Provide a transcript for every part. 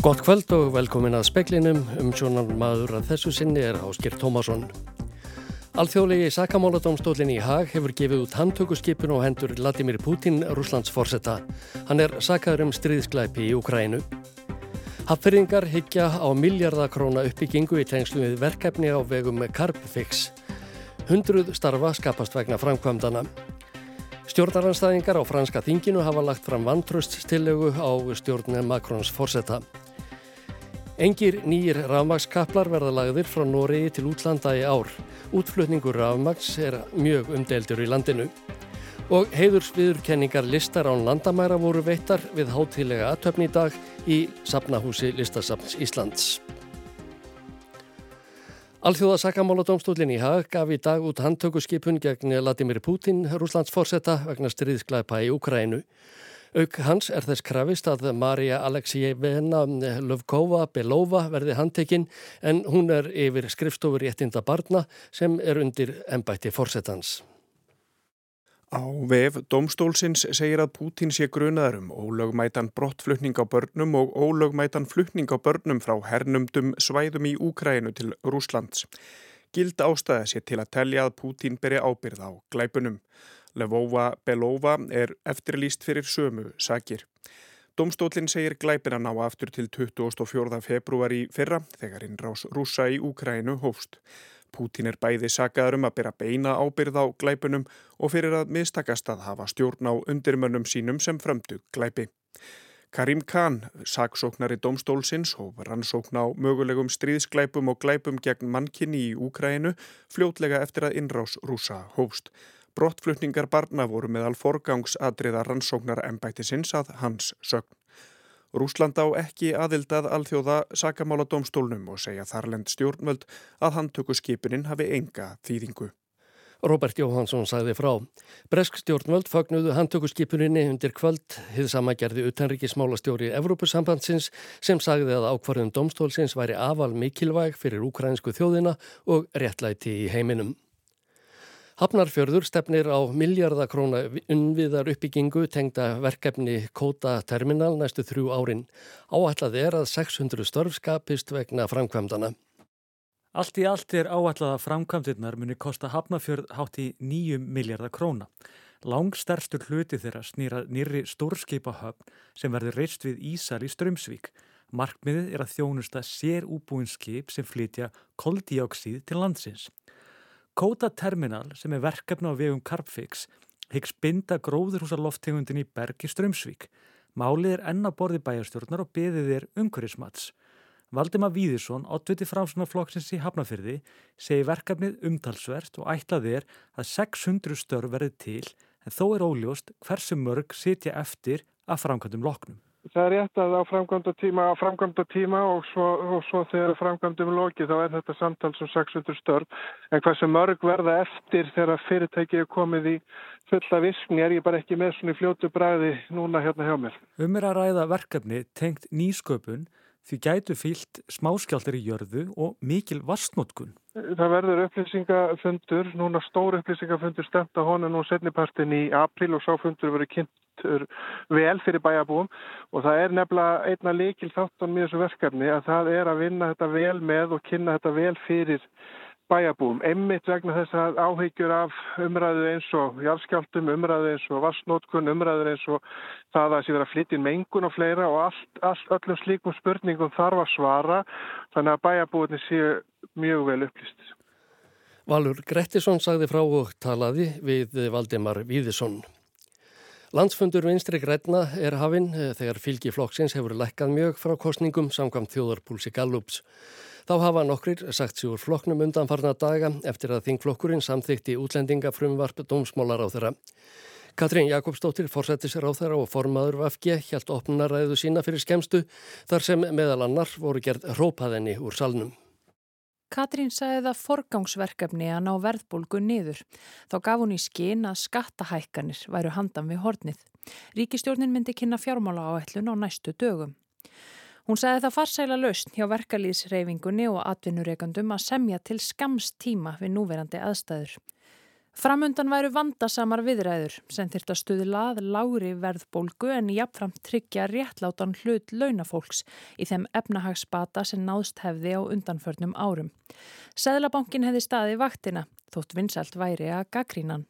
Gott kvöld og velkomin að speklinum um sjónan maður að þessu sinni er Áskir Tómasson. Alþjóðlegi sakamáladómstólinn í Haag hefur gefið út handtökuskipun og hendur Vladimir Putin, Rúslands forsetta. Hann er sakaður um stríðsklæpi í Ukrænu. Hafðfyrringar higgja á miljardakróna uppbyggingu í tengslu við verkefni á vegum Carbfix. Hundruð starfa skapast vegna framkvæmdana. Stjórnaranstæðingar á franska þinginu hafa lagt fram vantröststilögu á stjórn Makrons forsetta. Engir nýjir rafmagskaplar verða lagðir frá Noregi til útlanda í ár. Útflutningur rafmags er mjög umdeildur í landinu. Og heiðursviðurkenningar listar án landamæra voru veittar við hátilega aðtöfni í dag í Sapnahúsi Listasapns Íslands. Alþjóða sakamáladómstólinn í Haag gaf í dag út handtökuskipun gegn Vladimir Putin, Rúslands fórsetta vegna stríðsklæpa í Ukrænu. Auk hans er þess krafist að Marja Aleksijevena Lovkova Belova verði handtekinn en hún er yfir skrifstofur réttinda barna sem er undir ennbætti fórsetans. Á vef domstólsins segir að Pútín sé grunaður um ólögmætan brottflutning á börnum og ólögmætan flutning á börnum frá hernumdum svæðum í Úkrænu til Rúslands. Gild ástæða sé til að telja að Pútín beri ábyrð á glæpunum. Levova Belova er eftirlýst fyrir sömu sakir. Domstólinn segir glæpina ná aftur til 24. februar í fyrra þegar innrás rúsa í Úkrænu hófst. Pútín er bæði sagaður um að byrja beina ábyrð á glæpunum og fyrir að mistakast að hafa stjórn á undirmönnum sínum sem frömdu glæpi. Karim Khan, saksóknari domstólsins og rannsókn á mögulegum stríðsglæpum og glæpum gegn mannkinni í Úkrænu fljótlega eftir að innrás rúsa hófst. Brottflutningar barna voru meðal forgangsadriða rannsóknar ennbættisins að hans sögn. Rúsland á ekki aðildað alþjóða sakamála domstólnum og segja þarlend stjórnvöld að handtöku skipunin hafi enga þýðingu. Robert Jóhansson sagði frá. Bresk stjórnvöld fagnuðu handtökuskipuninni undir kvöld hið samagerði utanrikismálastjóri Evrópusambandsins sem sagði að ákvarðum domstólsins væri afal mikilvæg fyrir ukrainsku þjóðina og réttlæti í heiminum. Hafnarfjörður stefnir á miljardakróna unnviðar uppbyggingu tengda verkefni Kóta Terminal næstu þrjú árin. Áallad er að 600 störf skapist vegna framkvæmdana. Allt í allt er áallad að framkvæmdirnar muni kosta Hafnarfjörð hátt í 9 miljardakróna. Langsterstur hluti þeirra snýra nýri stórskipahöfn sem verður reist við Ísal í Strömsvík. Markmiðið er að þjónusta sér úbúinskip sem flytja koldíóksíð til landsins. Kóta Terminal sem er verkefni á vegum Carpfix hyggst binda gróðurhúsarloftegundin í Berg í Strömsvík. Málið er enna borði bæjarstjórnar og beðið er umhverjismats. Valdima Víðisson, oddviti framsunarflokksins í Hafnafyrði, segi verkefnið umtalsvert og ætlað er að 600 störf verði til en þó er óljóst hversu mörg sitja eftir að framkvæmdum loknum. Það er rétt að á framkvæmda tíma, á framkvæmda tíma og, svo, og svo þegar framkvæmdum loki þá er þetta samtal sem 600 störf en hvað sem mörg verða eftir þegar fyrirtæki er komið í fulla virkni er ég bara ekki með svona fljótu bræði núna hérna hjá mér. Um er að ræða verkefni tengt nýsköpun því gætu fyllt smáskjáltir í jörðu og mikil vastnótkun. Það verður upplýsingafundur, núna stór upplýsingafundur stemt á honum nú setnipartin í april og sáfundur verður kynntur vel fyrir bæjabúum og það er nefnilega einna líkil þáttan mjög þessu verkefni að það er að vinna þetta vel með og kynna þetta vel fyrir bæjabúum, einmitt vegna þess að áhyggjur af umræðu eins og járskjáltum, umræðu eins og vassnótkun, umræðu eins og það að sé vera flyttin mengun og fleira og allt, allt, öllum slíkum spurningum þarf að svara þannig að bæjabúinni séu mjög vel upplýst. Valur Grettisson sagði frá og talaði við Valdemar Víðisson. Landsfundur vinstri græna er hafinn þegar fylgi flokksins hefur lekkað mjög frá kostningum samkvæmt þjóðarpúlsi Gallups. Þá hafa nokkrir sagt sér úr flokknum undanfarna daga eftir að þingflokkurinn samþykti útlendingafrumvarp dómsmólar á þeirra. Katrín Jakobsdóttir, forsættisráþara og formaður Vafge, hjælt opnaræðu sína fyrir skemstu þar sem meðal annar voru gerð rópaðenni úr salnum. Katrín sagði það forgangsverkefni að ná verðbólgu niður. Þá gaf hún í skinn að skattahækkanir væru handan við hornið. Ríkistjórnin myndi kynna fjármála áætlun á næstu dögum. Hún sagði það farsæla lausn hjá verkalýsreifingunni og atvinnureikandum að semja til skamst tíma við núverandi aðstæður. Framundan væru vandasamar viðræður sem þyrta stuðlað lári verðbólgu en jafnframt tryggja réttlátan hlut launafólks í þeim efnahagsbata sem náðst hefði á undanförnum árum. Seðlabankin hefði staði vaktina, þótt vinsalt væri að gaggrínan.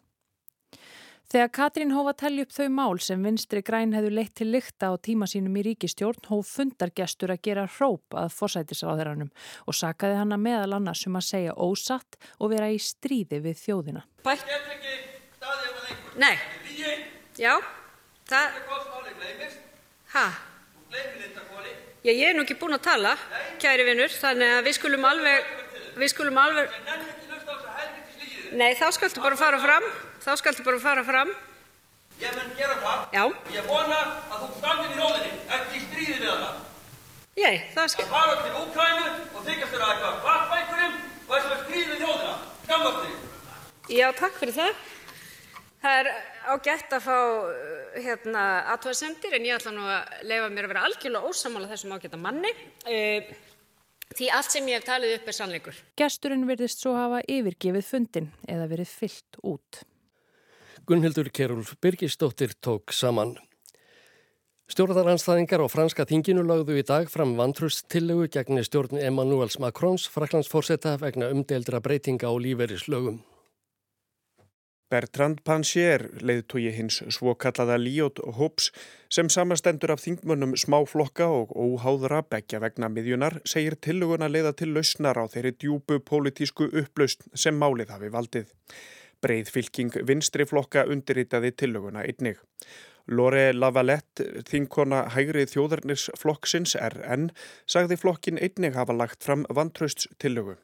Þegar Katrín hófa telli upp þau mál sem vinstri græn hefðu leitt til lykta á tíma sínum í ríkistjórn hóf fundargestur að gera hróp að forsætisráðherranum og sakaði hana meðal annars um að segja ósatt og vera í stríði við þjóðina. Bætt. Nei. Já. Það. Hæ? Já, ég er nú ekki búin að tala, kæri vinnur, þannig að við skulum alveg, við skulum alveg... Nei, þá skaltu bara fara fram. Þá skaltu bara fara fram. Ég mun gera það. Já. Ég vona að þú standir í róðinni, ekki í stríði við hana. Ég, það skal... Það fara til Úkrænu og þykast þér að eitthvað varpa einhverjum og þess að stríði við þjóðina. Skammast þig. Já, takk fyrir það. Það er ágætt að fá hérna, aðtöðasendir en ég ætla nú að leifa mér að vera algjörlega ósamála þessum ágætta manni. Uh, því allt sem ég hef talið upp er sannleikur. Gesturinn virðist svo hafa yfirgefið fundin eða verið fyllt út. Gunnhildur Kerulf Birgisdóttir tók saman. Stjórnaranstæðingar á franska þinginu lagðu í dag fram vantrustillögu gegn stjórn Emmanuels Macrons fraklandsforsetta vegna umdeildra breytinga á lífeyrislögum. Bertrand Pancher, leiðtogi hins svo kallaða Líot Hobbs, sem samastendur af þingmönnum smáflokka og óháðra begja vegna miðjunar, segir tillöguna leiða til lausnar á þeirri djúbu pólitísku upplaust sem málið hafi valdið. Breið fylking vinstri flokka undirritaði tillöguna einnig. Lore Lavalette, þinkona hægri þjóðarnisflokksins RN, sagði flokkin einnig hafa lagt fram vantrauststillögu.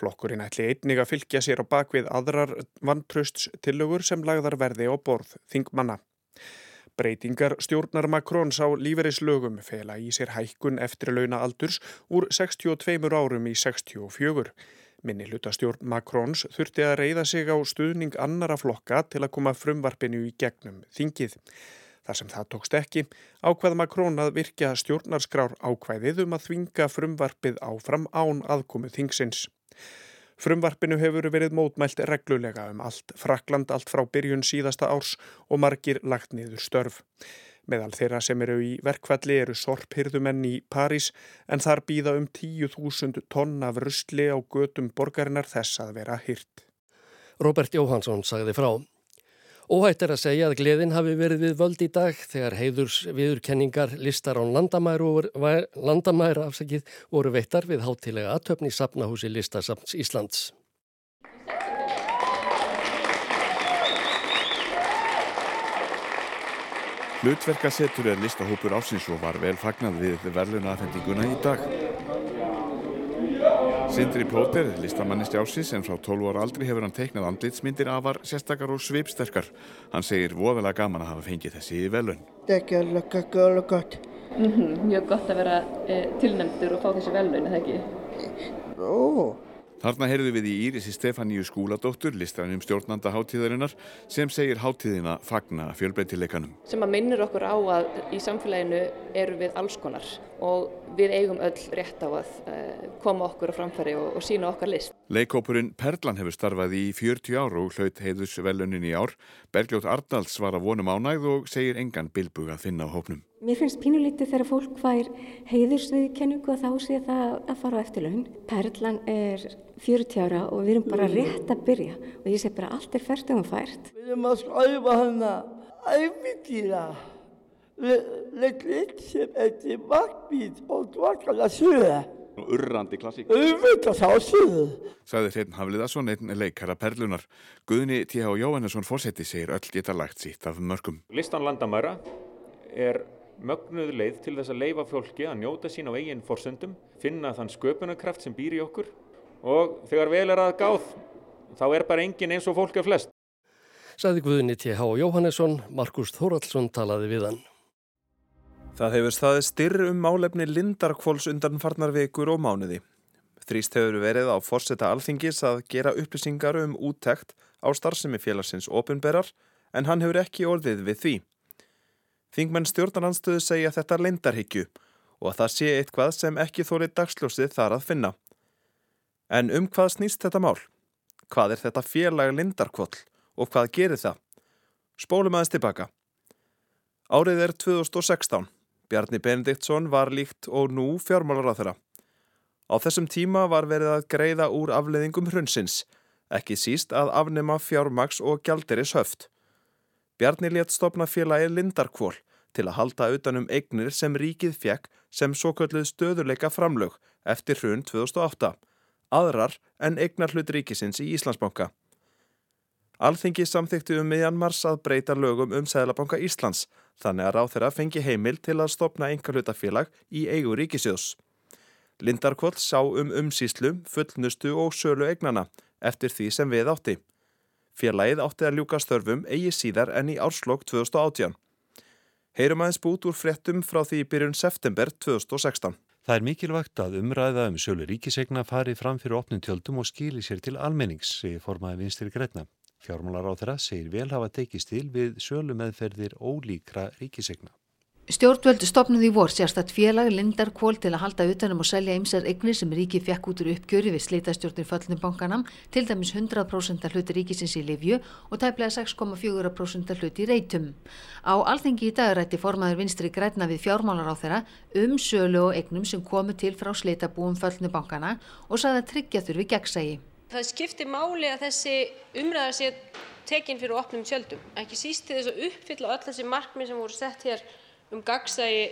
Flokkurinn ætli einnig að fylgja sér á bakvið aðrar vantrauststillögur sem lagðar verði á borð þingmanna. Breytingar stjórnar Makrons á lífeyrislögum fela í sér hækkun eftirlauna aldurs úr 62 árum í 64. Minni hlutastjórn Makrons þurfti að reyða sig á stuðning annara flokka til að koma frumvarpinu í gegnum þingið. Þar sem það tókst ekki, ákvað Makrón að virkja stjórnarskrár ákvæðið um að þvinga frumvarpið áfram án aðkomu þingsins. Frumvarpinu hefur verið mótmælt reglulega um allt Frakland allt frá byrjun síðasta árs og margir lagt niður störf. Meðal þeirra sem eru í verkvalli eru sorphyrðumenn í París en þar býða um 10.000 tonn af rusli á götum borgarinnar þess að vera hyrt. Robert Jóhansson sagði frá. Óhætt er að segja að gleðin hafi verið við völd í dag þegar heiðurs viðurkenningar listar á landamæru afsakið voru veittar við hátilega aðtöfni Sapnahúsi Listasapns Íslands. Hlutverkasetur er listahópur ásins og var vel fagnad við verðlunaðfendinguna í dag. Sindri Plóter, listamannisti ásins en frá 12 ára aldri hefur hann teiknað andlitsmyndir afar sérstakar og svipsterkar. Hann segir voðalega gaman að hafa fengið þessi velun. Það er ekki alveg gott. -hmm, mjög gott að vera e, tilnæmtur og fá þessi velun, eða ekki? Ó. Þarna heyrðu við í Írisi Stefáníu Skúladóttur, listanum stjórnanda hátíðarinnar, sem segir hátíðina fagna fjölbreytileikanum. Sem að minnur okkur á að í samfélaginu eru við alls konar og við eigum öll rétt á að uh, koma okkur á framfæri og, og sína okkar list. Leikópurinn Perlan hefur starfað í 40 ár og hlaut heiðusvelunin í ár. Bergljótt Arnalds var að vonum ánægð og segir engan bilbug að finna á hópnum. Mér finnst pínulítið þegar fólk fær heiðursviðkenningu og þá sé það að fara á eftirlaun. Perlan er 40 ára og við erum bara rétt að byrja og ég sé bara allt er fært um að fært. Við erum að skrifa hana æfintýra leitt sem eftir makkbít og dvakala söða. Urrandi klassík. Auðvitað þá söðu. Saði Hreinn Hafliðarsson einn leikara perlunar. Guðni T.H. Jóhannesson fórseti segir öll geta lagt sítt af mörgum. Listan landamæra er mögnuð leið til þess að leifa fólki að njóta sín á eigin forsöndum, finna þann sköpunarkraft sem býr í okkur og þegar vel er að gáð þá er bara engin eins og fólk er flest. Saði Guðni T.H. Jóhannesson, Markus Þóraldsson talaði við hann. Það hefur staðið styrr um málefni Lindarkvóls undan farnar vikur og mánuði. Þrýst hefur verið á forseta alþingis að gera upplýsingar um úttekt á starfsemi félagsins ofinberar en hann hefur ekki orðið við því. Þingmenn stjórnarnanstöðu segja þetta lindarhyggju og að það sé eitthvað sem ekki þóri dagsljósið þar að finna. En um hvað snýst þetta mál? Hvað er þetta félag Lindarkvóll Og hvað gerir það? Spólum aðeins tilbaka. Árið er 2016. Bjarni Benediktsson var líkt og nú fjármálar á þeirra. Á þessum tíma var verið að greiða úr afleðingum hrunsins, ekki síst að afnema fjármaks og gjaldiris höft. Bjarni létt stopna félagið Lindarkvól til að halda utanum eignir sem ríkið fjekk sem svo kölluð stöðuleika framlög eftir hrun 2008, aðrar en eignar hlut ríkisins í Íslandsbanka. Alþingi samþykti um miðjan mars að breyta lögum um Sæðlabanka Íslands, þannig að ráð þeirra fengi heimil til að stopna einhver hlutafélag í eigu ríkisjóðs. Lindarkvöld sá um umsýslu, fullnustu og sölu eignana eftir því sem við átti. Félagið átti að ljúka störfum eigi síðar enn í árslokk 2018. Heyrum aðeins bút úr fréttum frá því byrjun september 2016. Það er mikilvægt að umræða um sölu ríkisegna fari fram fyrir opnum tjöldum og skili sér til almennings, segir formaði vinstir Gretna. Fjármálar á þeirra segir vel hafa tekist til við sölu meðferðir ólíkra ríkisegna. Stjórnvöldu stopnuði í vor sérstatt félag Lindarkvól til að halda utanum og selja ymsar eignir sem ríki fekk út úr uppgjöri við slítastjórnir föllnum bankanam, til dæmis 100% hluti ríkisins í Livju og tæplega 6,4% hluti í reytum. Á alþengi í dag rætti formaður vinstri græna við fjármálar á þeirra um sölu og eignum sem komu til frá slítabúum föllnum bankana og saði að tryggja þurfi gegnsægi. Það skiptir máli að þessi umræða sé tekin fyrir opnum tjöldum, ekki síst til þess að uppfylla öll þessi markmið sem voru sett hér um gagnsæi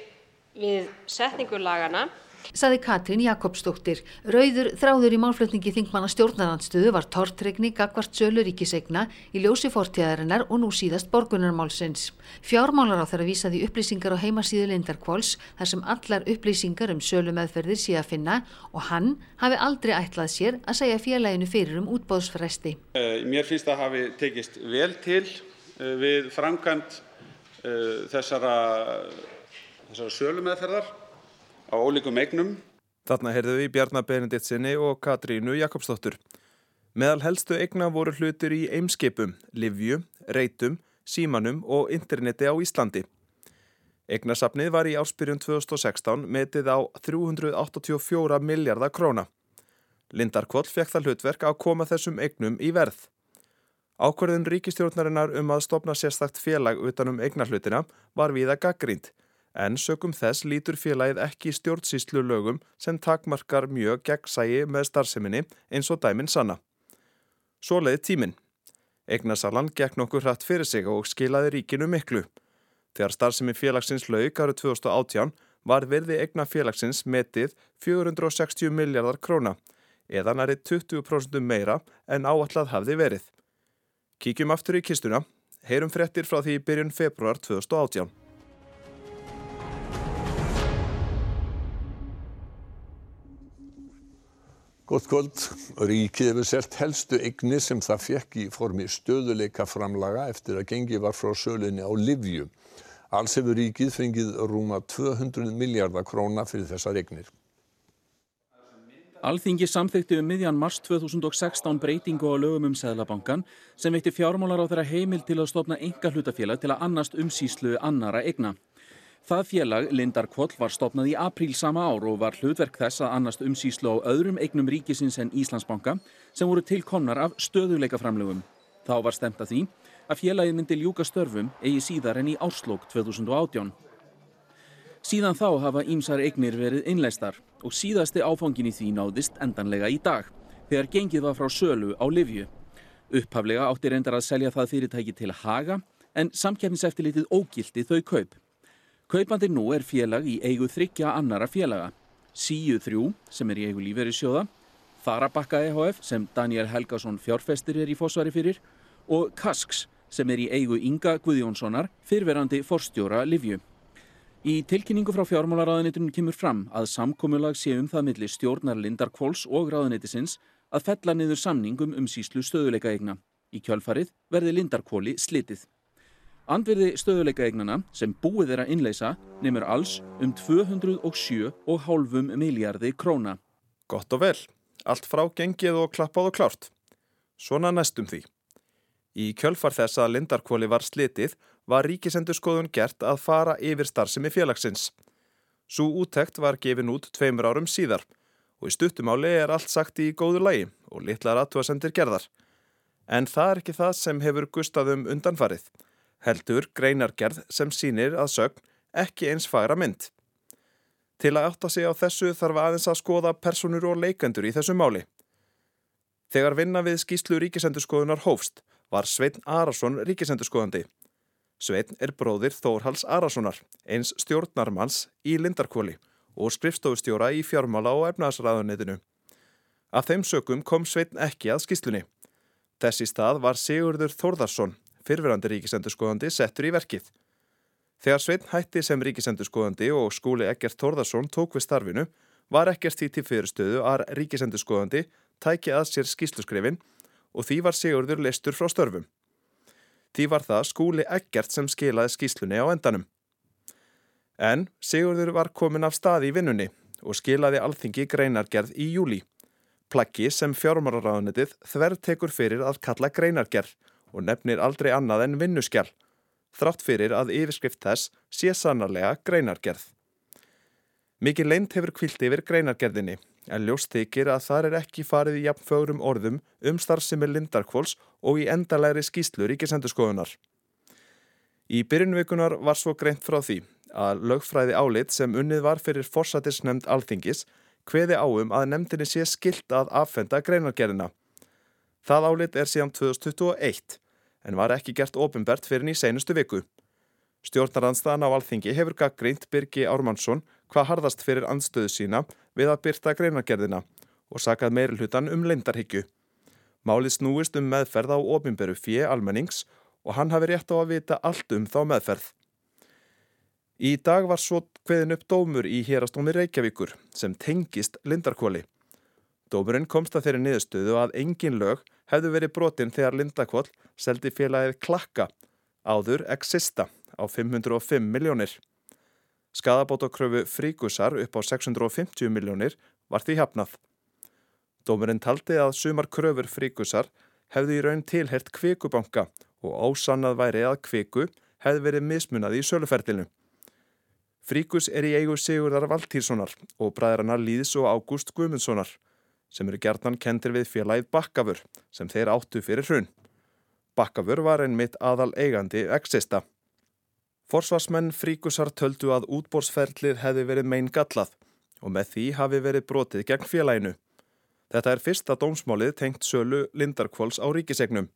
við setningu lagana. Saði Katrín Jakobsdóttir. Rauður þráður í málflutningi þingmanna stjórnarandstöðu var tortregni gagvart sölu ríkisegna í ljósi fortíðarinnar og nú síðast borgunarmálsins. Fjármálar á þeirra vísaði upplýsingar á heimasíðu Lindarkváls þar sem allar upplýsingar um sölu meðferðir sé að finna og hann hafi aldrei ætlað sér að segja félaginu fyrir um útbóðsfresti. Uh, mér finnst það hafi tekist vel til uh, við framkvæmt Uh, þessara, þessara sölumeðferðar á ólíkum eignum. Þarna heyrðu við Bjarnar Benediktsinni og Katrínu Jakobsdóttur. Meðal helstu eigna voru hlutir í eimskipum, livju, reytum, símanum og interneti á Íslandi. Eignasafnið var í áspyrjun 2016 metið á 384 miljardar króna. Lindarkvoll fekk það hlutverk að koma þessum eignum í verð. Ákverðun ríkistjórnarinnar um að stopna sérstakt félag utanum eignarhlutina var viða gaggrínt, en sökum þess lítur félagið ekki stjórnsýslu lögum sem takmarkar mjög gegnsægi með starfseminni eins og dæminn sanna. Svo leiði tíminn. Eignarsalan gekk nokkur hratt fyrir sig og skilaði ríkinu miklu. Þegar starfsemi félagsins laug árið 2018 var verði eigna félagsins metið 460 miljardar króna, eða nærið 20% meira en áallad hafði verið. Kíkjum aftur í kistuna, heyrum frettir frá því byrjun februar 2018. Gótt kvöld. Ríkið hefur selt helstu eigni sem það fekk í formi stöðuleika framlaga eftir að gengi var frá sölinni á Livju. Alls hefur ríkið fengið rúma 200 miljardar króna fyrir þessar eignir. Alþingi samþykti um miðjan mars 2016 breytingu á lögum um Sæðlabankan sem veitti fjármálar á þeirra heimil til að stopna enga hlutafélag til að annast umsýslu annara egna. Það félag, Lindarkvoll, var stopnað í apríl sama ár og var hlutverk þess að annast umsýslu á öðrum egnum ríkisins en Íslandsbanka sem voru tilkomnar af stöðuleika framlögum. Þá var stemt að því að félagið myndi ljúka störfum eigi síðar en í árslók 2018. Síðan þá hafa ímsar eignir verið innleistar og síðasti áfangin í því náðist endanlega í dag þegar gengið var frá sölu á Livju. Upphaflega átti reyndar að selja það fyrirtæki til Haga en samkjæfniseftilitið ógildi þau kaup. Kaupandi nú er félag í eigu þryggja annara félaga. Síu þrjú sem er í eigu lífeyrisjóða, Þarabakka EHF sem Daniel Helgason fjárfestir er í fósvari fyrir og Kasks sem er í eigu Inga Guðjónssonar fyrverandi forstjóra Livju. Í tilkynningu frá fjármálaráðunitunum kemur fram að samkomulag sé um það milli stjórnar Lindar Kvóls og ráðunitisins að fella niður samningum um síslu stöðuleikaegna. Í kjölfarið verði Lindar Kvóli slitið. Andverði stöðuleikaegnana sem búið er að innleisa nefnur alls um 207,5 miljardi króna. Gott og vel. Allt frá gengið og klappað og klárt. Svona næstum því. Í kjölfar þess að Lindarkvóli var slitið var ríkisendurskoðun gert að fara yfir starfsemi félagsins. Svo úttekt var gefin út tveimur árum síðar og í stuttumáli er allt sagt í góðu lægi og litlar aðtúasendir gerðar. En það er ekki það sem hefur gustaðum undanfarið. Heldur greinargerð sem sínir að sögn ekki eins fagra mynd. Til að átta sig á þessu þarf aðeins að skoða personur og leikendur í þessu máli. Þegar vinna við skýslu ríkisendurskoðunar hófst var Svein Arason ríkisendurskoðandi. Svein er bróðir Þórhals Arasonar, eins stjórnarmanns í Lindarkvóli og skrifstofustjóra í fjármála og efnaðsraðunitinu. Af þeim sökum kom Svein ekki að skýslunni. Þess í stað var Sigurður Þórðarsson, fyrfirandi ríkisendurskoðandi, settur í verkið. Þegar Svein hætti sem ríkisendurskoðandi og skúli Ekkert Þórðarsson tók við starfinu, var ekkert því til fyrirstöðu að ríkisendurskoðandi tæki að sér skýsluskrifin og því var Sigurður listur frá störfum. Því var það skúli ekkert sem skilaði skýslunni á endanum. En Sigurður var komin af staði í vinnunni og skilaði alþingi greinargerð í júli. Plaggi sem fjármáraráðunitið þverr tekur fyrir að kalla greinargerð og nefnir aldrei annað en vinnuskjall, þrátt fyrir að yfirskrift þess sé sannarlega greinargerð. Mikið leint hefur kvilt yfir greinargerðinni en ljóst þykir að þar er ekki farið í jafnfögrum orðum um starfsemi Lindarkvóls og í endalegri skýslu ríkisendurskoðunar. Í byrjunveikunar var svo greint frá því að lögfræði álit sem unnið var fyrir forsatisnefnd alþingis hveði áum að nefndinni sé skilt að affenda greinargerðina. Það álit er síðan 2021 en var ekki gert ofinbert fyrir í seinustu viku. Stjórnaranstaðan á alþingi hefur gaggrínt Birgi Ármannsson hvað harðast fyrir anstöðu sína við að byrta greinargerðina og sakað meiri hlutan um leindarhyggju. Málið snúist um meðferð á ofinberu fjö almennings og hann hafi rétt á að vita allt um þá meðferð. Í dag var svo hveðin upp dómur í hérastómi Reykjavíkur sem tengist lindarkvóli. Dómurinn komst að þeirri niðurstöðu að engin lög hefðu verið brotin þegar Lindakvoll seldi félagið Klakka, áður Exista, á 505 miljónir. Skadabótakröfu fríkusar upp á 650 miljónir var því hafnað. Dómurinn taldi að sumar kröfur fríkusar hefði í raun tilhert kvikubanka og ósannað væri að kviku hefði verið mismunað í söluferðinu. Fríkus er í eigu Sigurðar Valtýrssonar og bræðrana Líðs og Ágúst Guðmundssonar sem eru gertan kendir við félagið Bakkafur sem þeir áttu fyrir hrun. Bakkafur var einn mitt aðal eigandi exista. Forsvarsmenn fríkusar töldu að útbórsferðlir hefði verið mein gallað og með því hafi verið brotið gegn félaginu. Þetta er fyrsta dómsmálið tengt sölu Lindarkvóls á ríkisegnum.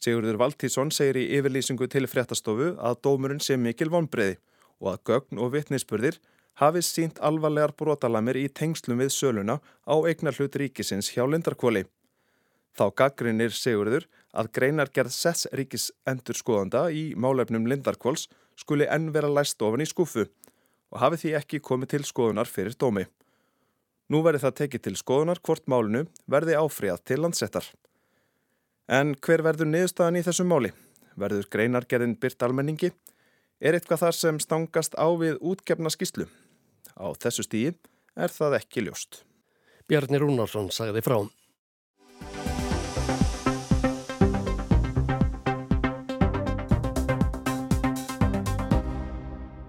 Sigurður Valtísson segir í yfirlýsingu til fréttastofu að dómurinn sé mikil vonbreiði og að gögn og vittnisspurðir hafi sínt alvarlegar brotalamir í tengslum við söluna á eignar hlut ríkisins hjá Lindarkvóli. Þá gaggrinir Sigurður að greinargerð sets ríkis endur skoðanda í málefnum Lindarkvóls skuli enn vera læst ofan í skúfu og hafi því ekki komið til skoðunar fyrir dómi. Nú verði það tekið til skoðunar hvort málinu verði áfríðað til landsettar. En hver verður niðurstaðan í þessum máli? Verður greinargerðin byrt almenningi? Er eitthvað þar sem stangast á við útgefna skýslu? Á þessu stíi er það ekki ljóst. Bjarni Rúnarsson sagði frá.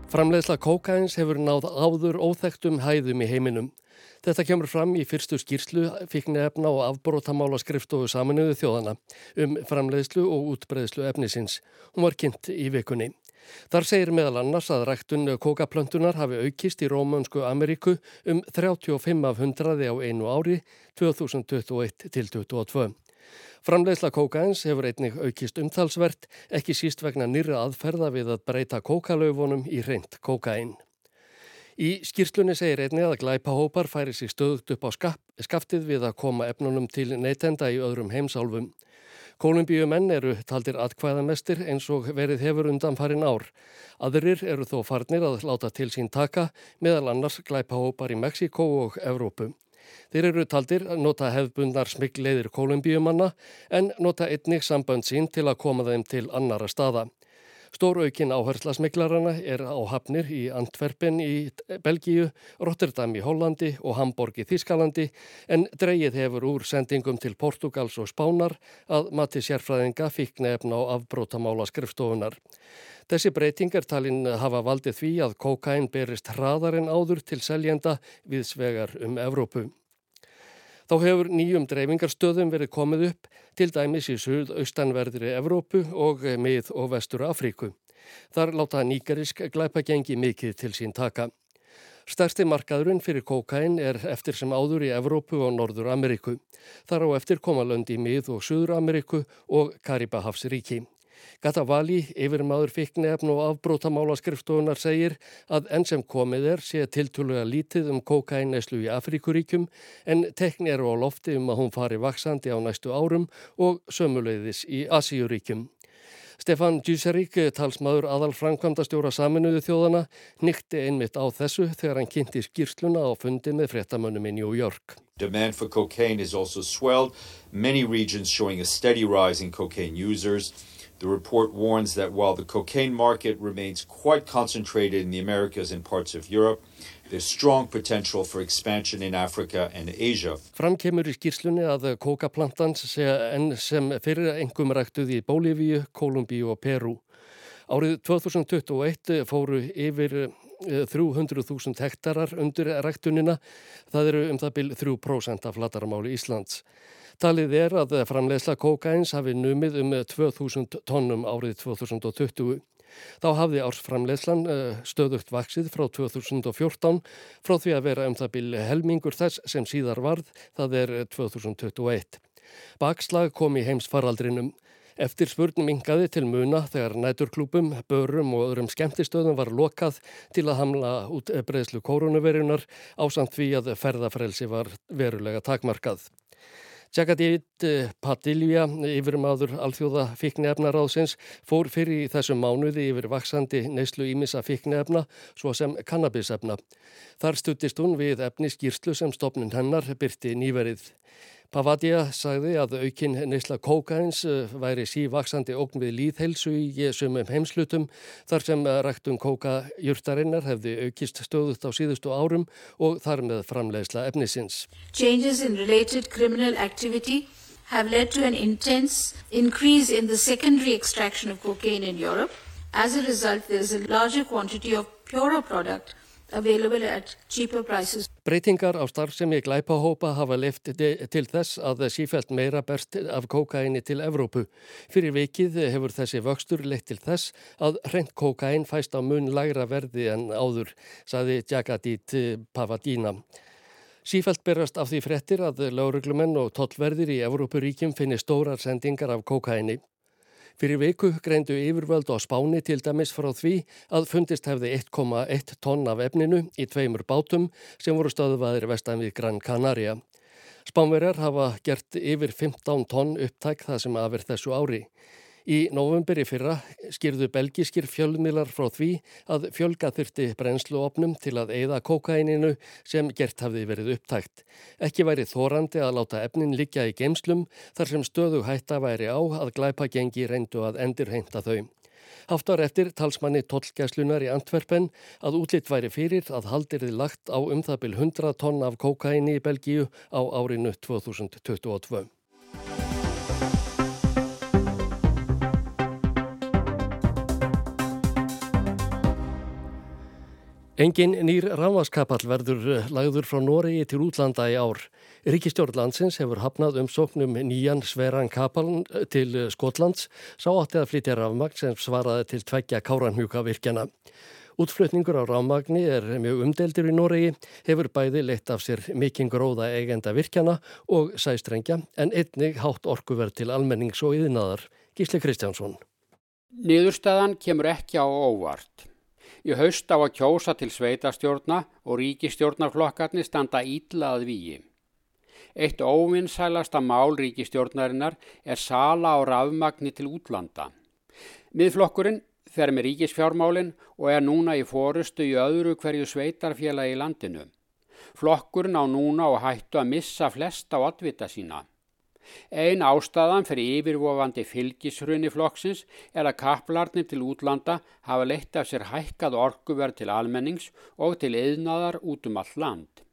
Framleiðsla kókains hefur náð áður óþektum hæðum í heiminum. Þetta kemur fram í fyrstu skýrslu fikni efna og afbrótamála skrifstofu saminuðu þjóðana um framleiðslu og útbreiðslu efnisins. Hún var kynnt í vikunni. Þar segir meðal annars að ræktun kókaplöntunar hafi aukist í Rómönsku Ameríku um 35 af 100 á einu ári 2021 til 2022. Framleiðsla kókains hefur einnig aukist umtalsvert, ekki síst vegna nýra aðferða við að breyta kókalaufunum í reynd kókain. Í skýrslunni segir einnig að glæpahópar færi sig stöðugt upp á skaftið við að koma efnunum til neytenda í öðrum heimsálfum. Kolumbíumenn eru taldir atkvæðamestir eins og verið hefur undan farin ár. Aðrir eru þó farnir að láta til sín taka meðal annars glæpahópar í Mexiko og Evrópu. Þeir eru taldir nota hefðbundar smiggleiðir kolumbíumanna en nota einnig sambönd sín til að koma þeim til annara staða. Stór aukin áhersla smigglarana er á hafnir í Antwerpen í Belgíu, Rotterdam í Hollandi og Hamburg í Þískalandi en dreyið hefur úr sendingum til Portugals og Spánar að mati sérfræðinga fikna efna á afbrótamála skrifstofunar. Þessi breyting er talinn hafa valdið því að kokain berist hraðar en áður til seljenda við svegar um Evrópu. Þá hefur nýjum dreifingarstöðum verið komið upp til dæmis í suðaustanverðri Evrópu og mið og vestur Afríku. Þar láta nýgarisk glæpagengi mikið til sín taka. Stærsti markaðurinn fyrir kokain er eftir sem áður í Evrópu og Norður Ameríku. Þar á eftir koma lönd í mið og Suður Ameríku og Karibahafsríki. Gatavali, yfirmaður fiknefn og afbrótamála skrifstofunar segir að enn sem komið er sé tiltúlega lítið um kokainneslu í Afríkuríkjum en tekni eru á lofti um að hún fari vaksandi á næstu árum og sömuleiðis í Asíuríkjum. Stefan Djúsarík, talsmaður aðal framkvæmdastjóra saminuðu þjóðana, nýtti einmitt á þessu þegar hann kynnti skýrsluna á fundi með frettamönnum í New York. Demand for cocaine is also swelled, many regions showing a steady rise in cocaine users. The report warns that while the cocaine market remains quite concentrated in the Americas and parts of Europe, there's strong potential for expansion in Africa and Asia. Framkemur í skýrslunni að enn sem fyrir engum ræktuð í Bólívíu, Kolumbíu og Peru. Árið 2021 fóru yfir 300.000 eh, hektarar undir ræktunina. Það eru um það byl 3% af flatarmáli Íslands. Talið er að framleiðsla kókains hafi numið um 2000 tónnum árið 2020. Þá hafði ársframleiðslan eh, stöðugt vaksið frá 2014 frá því að vera um það bíl helmingur þess sem síðar varð, það er 2021. Bakslag kom í heims faraldrinum. Eftir spurnum yngaði til muna þegar næturklúpum, börum og öðrum skemmtistöðum var lokað til að hamla út breðslu koronavirunar ásand því að ferðafrelsi var verulega takmarkað. Tjakadít eh, Padilja, yfirmaður alþjóða fiknefnaráðsins, fór fyrir í þessum mánuði yfir vaksandi neyslu ímissa fiknefna, svo sem kannabisefna. Þar stuttist hún við efni skýrslu sem stopnun hennar byrti nýverið. Pavadia sagði að aukinn neysla kókains eh, væri sívaksandi ógn við líðhelsu í sumum heimslutum þar sem ræktun kókajurtarinnar hefði aukist stöðut á síðustu árum og þar með framleiðsla efnisins. Changes in related criminal activity have led to an intense increase in the secondary extraction of cocaine in Europe. As a result, there is a larger quantity of purer product Breytingar á starfsemi glæpahópa hafa left til þess að sífælt meira berst af kókaini til Evrópu. Fyrir vikið hefur þessi vöxtur leitt til þess að reynd kókain fæst á mun lagra verði en áður, saði Jagadít Pavadína. Sífælt berast af því frettir að lauruglumenn og tollverðir í Evrópuríkjum finnir stórar sendingar af kókaini. Fyrir viku greindu yfirvöld á spáni til dæmis frá því að fundist hefði 1,1 tonn af efninu í tveimur bátum sem voru stöðuvaðir vestan við Gran Canaria. Spánverjar hafa gert yfir 15 tonn upptæk það sem aðverð þessu ári. Í novemberi fyrra skýrðu belgiskir fjölmiðlar frá því að fjölga þurfti brennsluopnum til að eigða kokaininu sem gert hafði verið upptækt. Ekki væri þórandi að láta efnin liggja í geimslum þar sem stöðu hætta væri á að glæpa gengi reyndu að endur heinta þau. Haftar eftir talsmanni tollgæslunar í Antwerpen að útlitt væri fyrir að haldirði lagt á um það byl 100 tonn af kokaini í Belgíu á árinu 2022. Engin nýr rámaskapall verður eh, lagður frá Noregi til útlanda í ár. Ríkistjórnlandsins hefur hafnað umsóknum nýjan sveran kapall eh, til eh, Skotlands sá átti að flytja rámagn sem svaraði til tveggja káranhjúka virkjana. Útflutningur á rámagni er mjög umdeldir í Noregi, hefur bæði leitt af sér mikinn gróða eigenda virkjana og sæstrengja en einnig hátt orkuverð til almennings og yðnaðar. Gísli Kristjánsson. Niðurstaðan kemur ekki á óvart. Í haust á að kjósa til sveitastjórna og ríkistjórnarflokkarnir standa ítlað víi. Eitt óvinnsælasta mál ríkistjórnarinnar er sala á rafmagni til útlanda. Miðflokkurinn fer með ríkisfjármálinn og er núna í fórustu í öðru hverju sveitarfélagi í landinu. Flokkurinn á núna og hættu að missa flest á atvita sína. Ein ástæðan fyrir yfirvofandi fylgishrunni flokksins er að kaplarnir til útlanda hafa leitt af sér hækkað orkuverð til almennings og til yðnaðar út um all land.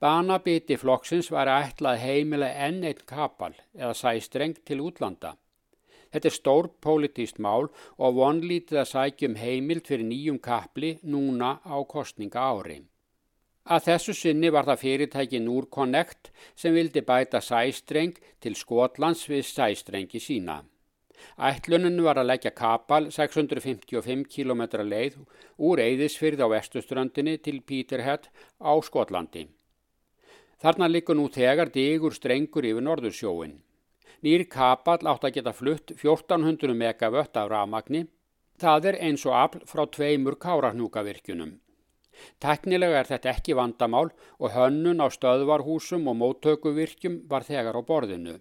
Banabiti flokksins var að ætlað heimila enn einn kapal eða sæstreng til útlanda. Þetta er stór pólitíst mál og vonlítið að sækjum heimild fyrir nýjum kapli núna á kostninga ári. Að þessu sinni var það fyrirtæki Núrconnect sem vildi bæta sæstreng til Skotlands við sæstrengi sína. Ætlunin var að leggja kapal 655 km leið úr Eðisfyrð á vestuströndinni til Peterhead á Skotlandi. Þarna likur nú þegar digur strengur yfir Norðursjóin. Nýr kapal átt að geta flutt 1400 megavött af rafmagni. Það er eins og afl frá tveimur kárahnúkavirkjunum. Teknilega er þetta ekki vandamál og hönnun á stöðvarhúsum og móttökuvirkjum var þegar á borðinu.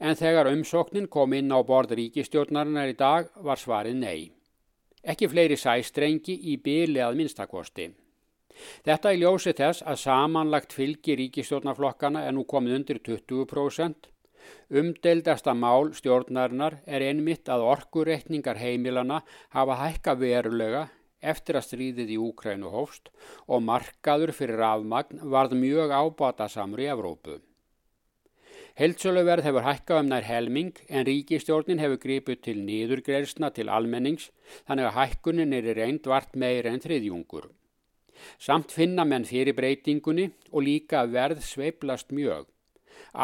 En þegar umsóknin kom inn á borð ríkistjórnarinnar í dag var svarið nei. Ekki fleiri sæstrengi í byli að minnstakosti. Þetta í ljósi þess að samanlagt fylgi ríkistjórnarflokkana er nú komið undir 20%. Umdeildasta mál stjórnarinnar er einmitt að orkureikningar heimilana hafa hækka verulega eftir að stríðið í Úkrænu hófst og markaður fyrir afmagn varð mjög ábata samur í Evrópu. Heldsöluverð hefur hækkað um nær helming en ríkistjórnin hefur gripið til nýðurgreðsna til almennings þannig að hækkunin er í reynd vart meira en þriðjungur. Samt finna menn fyrir breytingunni og líka verð sveiplast mjög.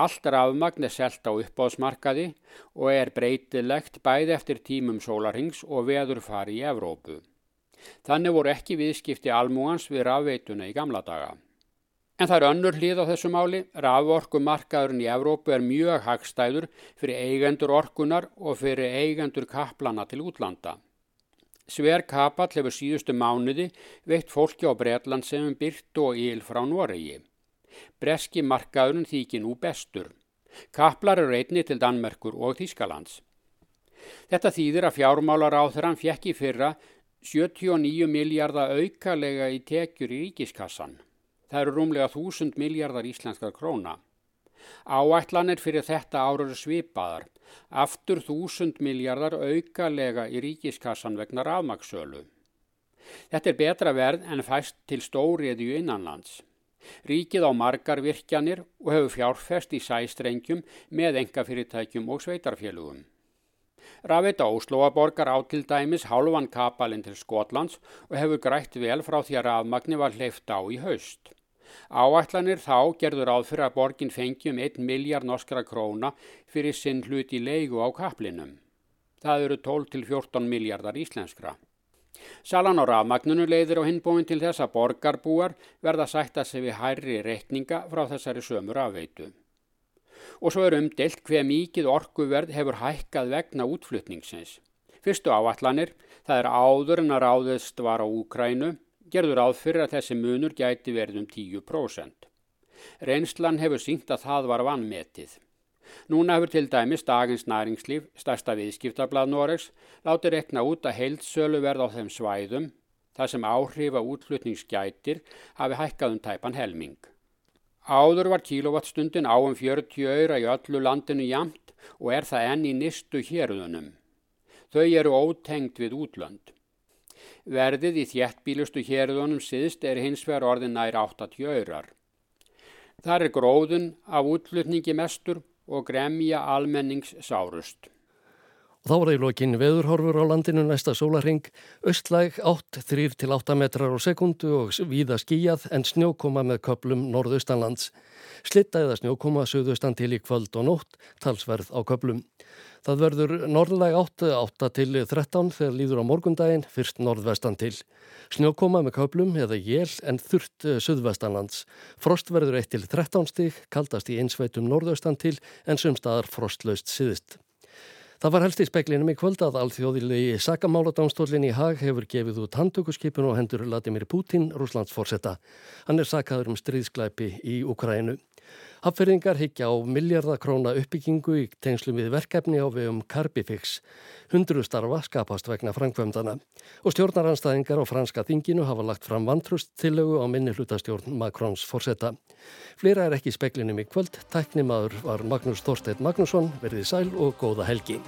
Allt rafmagn er selt á uppáðsmarkaði og er breytilegt bæði eftir tímum sólarhings og veður fari í Evrópu. Þannig voru ekki viðskipti almúans við rafveituna í gamla daga. En það er önnur hlið á þessu máli. Raforkumarkaðurinn í Evrópu er mjög hagstæður fyrir eigendur orkunar og fyrir eigendur kaplana til útlanda. Sver kapall hefur síðustu mánuði veitt fólki á Breitland sem byrtu og íl frá Noregi. Breski markaðurinn þykir nú bestur. Kaplar eru einni til Danmerkur og Þískalands. Þetta þýðir að fjármálar á þeirra fjekk í fyrra 79 miljardar aukalega í tekjur í ríkiskassan. Það eru rúmlega þúsund miljardar íslenskar króna. Áætlanir fyrir þetta árur svipaðar, aftur þúsund miljardar aukalega í ríkiskassan vegna rafmagsölu. Þetta er betra verð en fæst til stóriðju innanlands. Ríkið á margar virkjanir og hefur fjárfest í sæstrengjum með engafyrirtækjum og sveitarfélugum. Rafita Óslóaborgar á til dæmis hálfan kapalinn til Skotlands og hefur grætt vel frá því að rafmagni var hleyft á í haust. Áætlanir þá gerður áð fyrir að borgin fengi um 1 miljard norskra króna fyrir sinn hluti leigu á kaplinum. Það eru 12 til 14 miljardar íslenskra. Salan á rafmagnunu leiðir á hinbóin til þess að borgarbúar verða sætt að sefi hærri reikninga frá þessari sömur afveitu. Og svo er umdelt hver mikið orkuverð hefur hækkað vegna útflutningsins. Fyrstu áallanir, það er áður en að ráðist var á Úkrænu, gerður áð fyrir að þessi munur gæti verið um 10%. Reynslan hefur sínt að það var vannmetið. Núna hefur til dæmis Dagins næringslíf, stærsta viðskiptablað Noregs, látið rekna út að heilsölu verð á þeim svæðum, þar sem áhrifa útflutningsgætir hafi hækkað um tæpan helming. Áður var kílovattstundin á um 40 öyra í öllu landinu jamt og er það enn í nistu hérðunum. Þau eru ótengt við útlönd. Verðið í þjættbílustu hérðunum síðst er hins vegar orðin nær 80 öyrar. Þar er gróðun af útlutningi mestur og gremja almennings sárust. Þá var það í lokin veðurhorfur á landinu næsta sólaring, östlæg 8-3-8 metrar á sekundu og víða skíjað en snjókoma með köplum norðaustanlands. Slitta eða snjókoma söðustan til í kvöld og nótt, talsverð á köplum. Það verður norðlæg 8, 8 til 13 þegar líður á morgundaginn, fyrst norðvestan til. Snjókoma með köplum eða jél en þurft suðvestanlands. Frost verður 1 til 13 stig, kaldast í einsveitum norðaustan til en sumstaðar frostlaust siðist. Það var helst í speklinum í kvöld að alþjóðilegi sakamáladámstólinn í Hag hefur gefið út handtökuskipun og hendur Vladimir Putin, Rúslands fórsetta. Hann er sakaður um stríðsklæpi í Ukrænu. Hafverðingar higgja á miljardakróna uppbyggingu í tengslum við verkefni á vegum Carbifix. Hundru starfa skapast vegna framkvæmdana og stjórnaranstæðingar á franska þinginu hafa lagt fram vantrust tillögu á minni hlutastjórn Makrons fórsetta. Fleira er ekki speklinum í kvöld. Tæknimaður var Magnús Þorstedt Magnússon, verðið sæl og góða helgi.